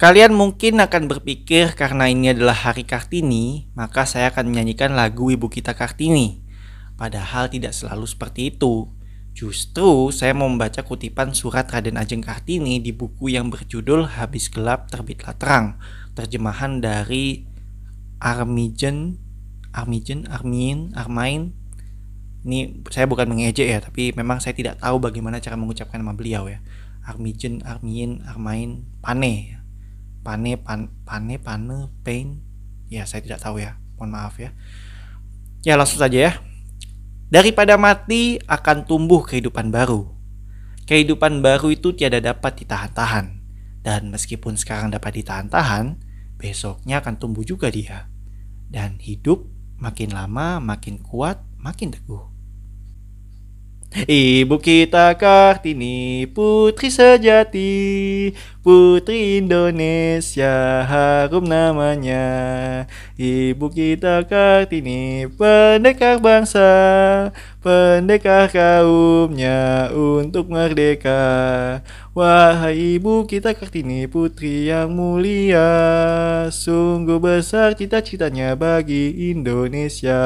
Kalian mungkin akan berpikir karena ini adalah Hari Kartini, maka saya akan menyanyikan lagu Ibu kita Kartini. Padahal tidak selalu seperti itu. Justru saya mau membaca kutipan surat Raden Ajeng Kartini di buku yang berjudul Habis Gelap Terbitlah Terang, terjemahan dari Armijen, Armijen, Armin, Armain. Ini saya bukan mengejek ya, tapi memang saya tidak tahu bagaimana cara mengucapkan nama beliau ya. Armijen, Armin, Armain, Pane pane pan, pane pane pain. Ya saya tidak tahu ya. Mohon maaf ya. Ya langsung saja ya. Daripada mati akan tumbuh kehidupan baru. Kehidupan baru itu tiada dapat ditahan-tahan. Dan meskipun sekarang dapat ditahan-tahan besoknya akan tumbuh juga dia. Dan hidup makin lama makin kuat makin teguh Ibu kita Kartini, putri sejati, putri Indonesia, harum namanya. Ibu kita Kartini, pendekar bangsa, pendekar kaumnya untuk merdeka. Wahai ibu kita Kartini, putri yang mulia, sungguh besar cita-citanya bagi Indonesia.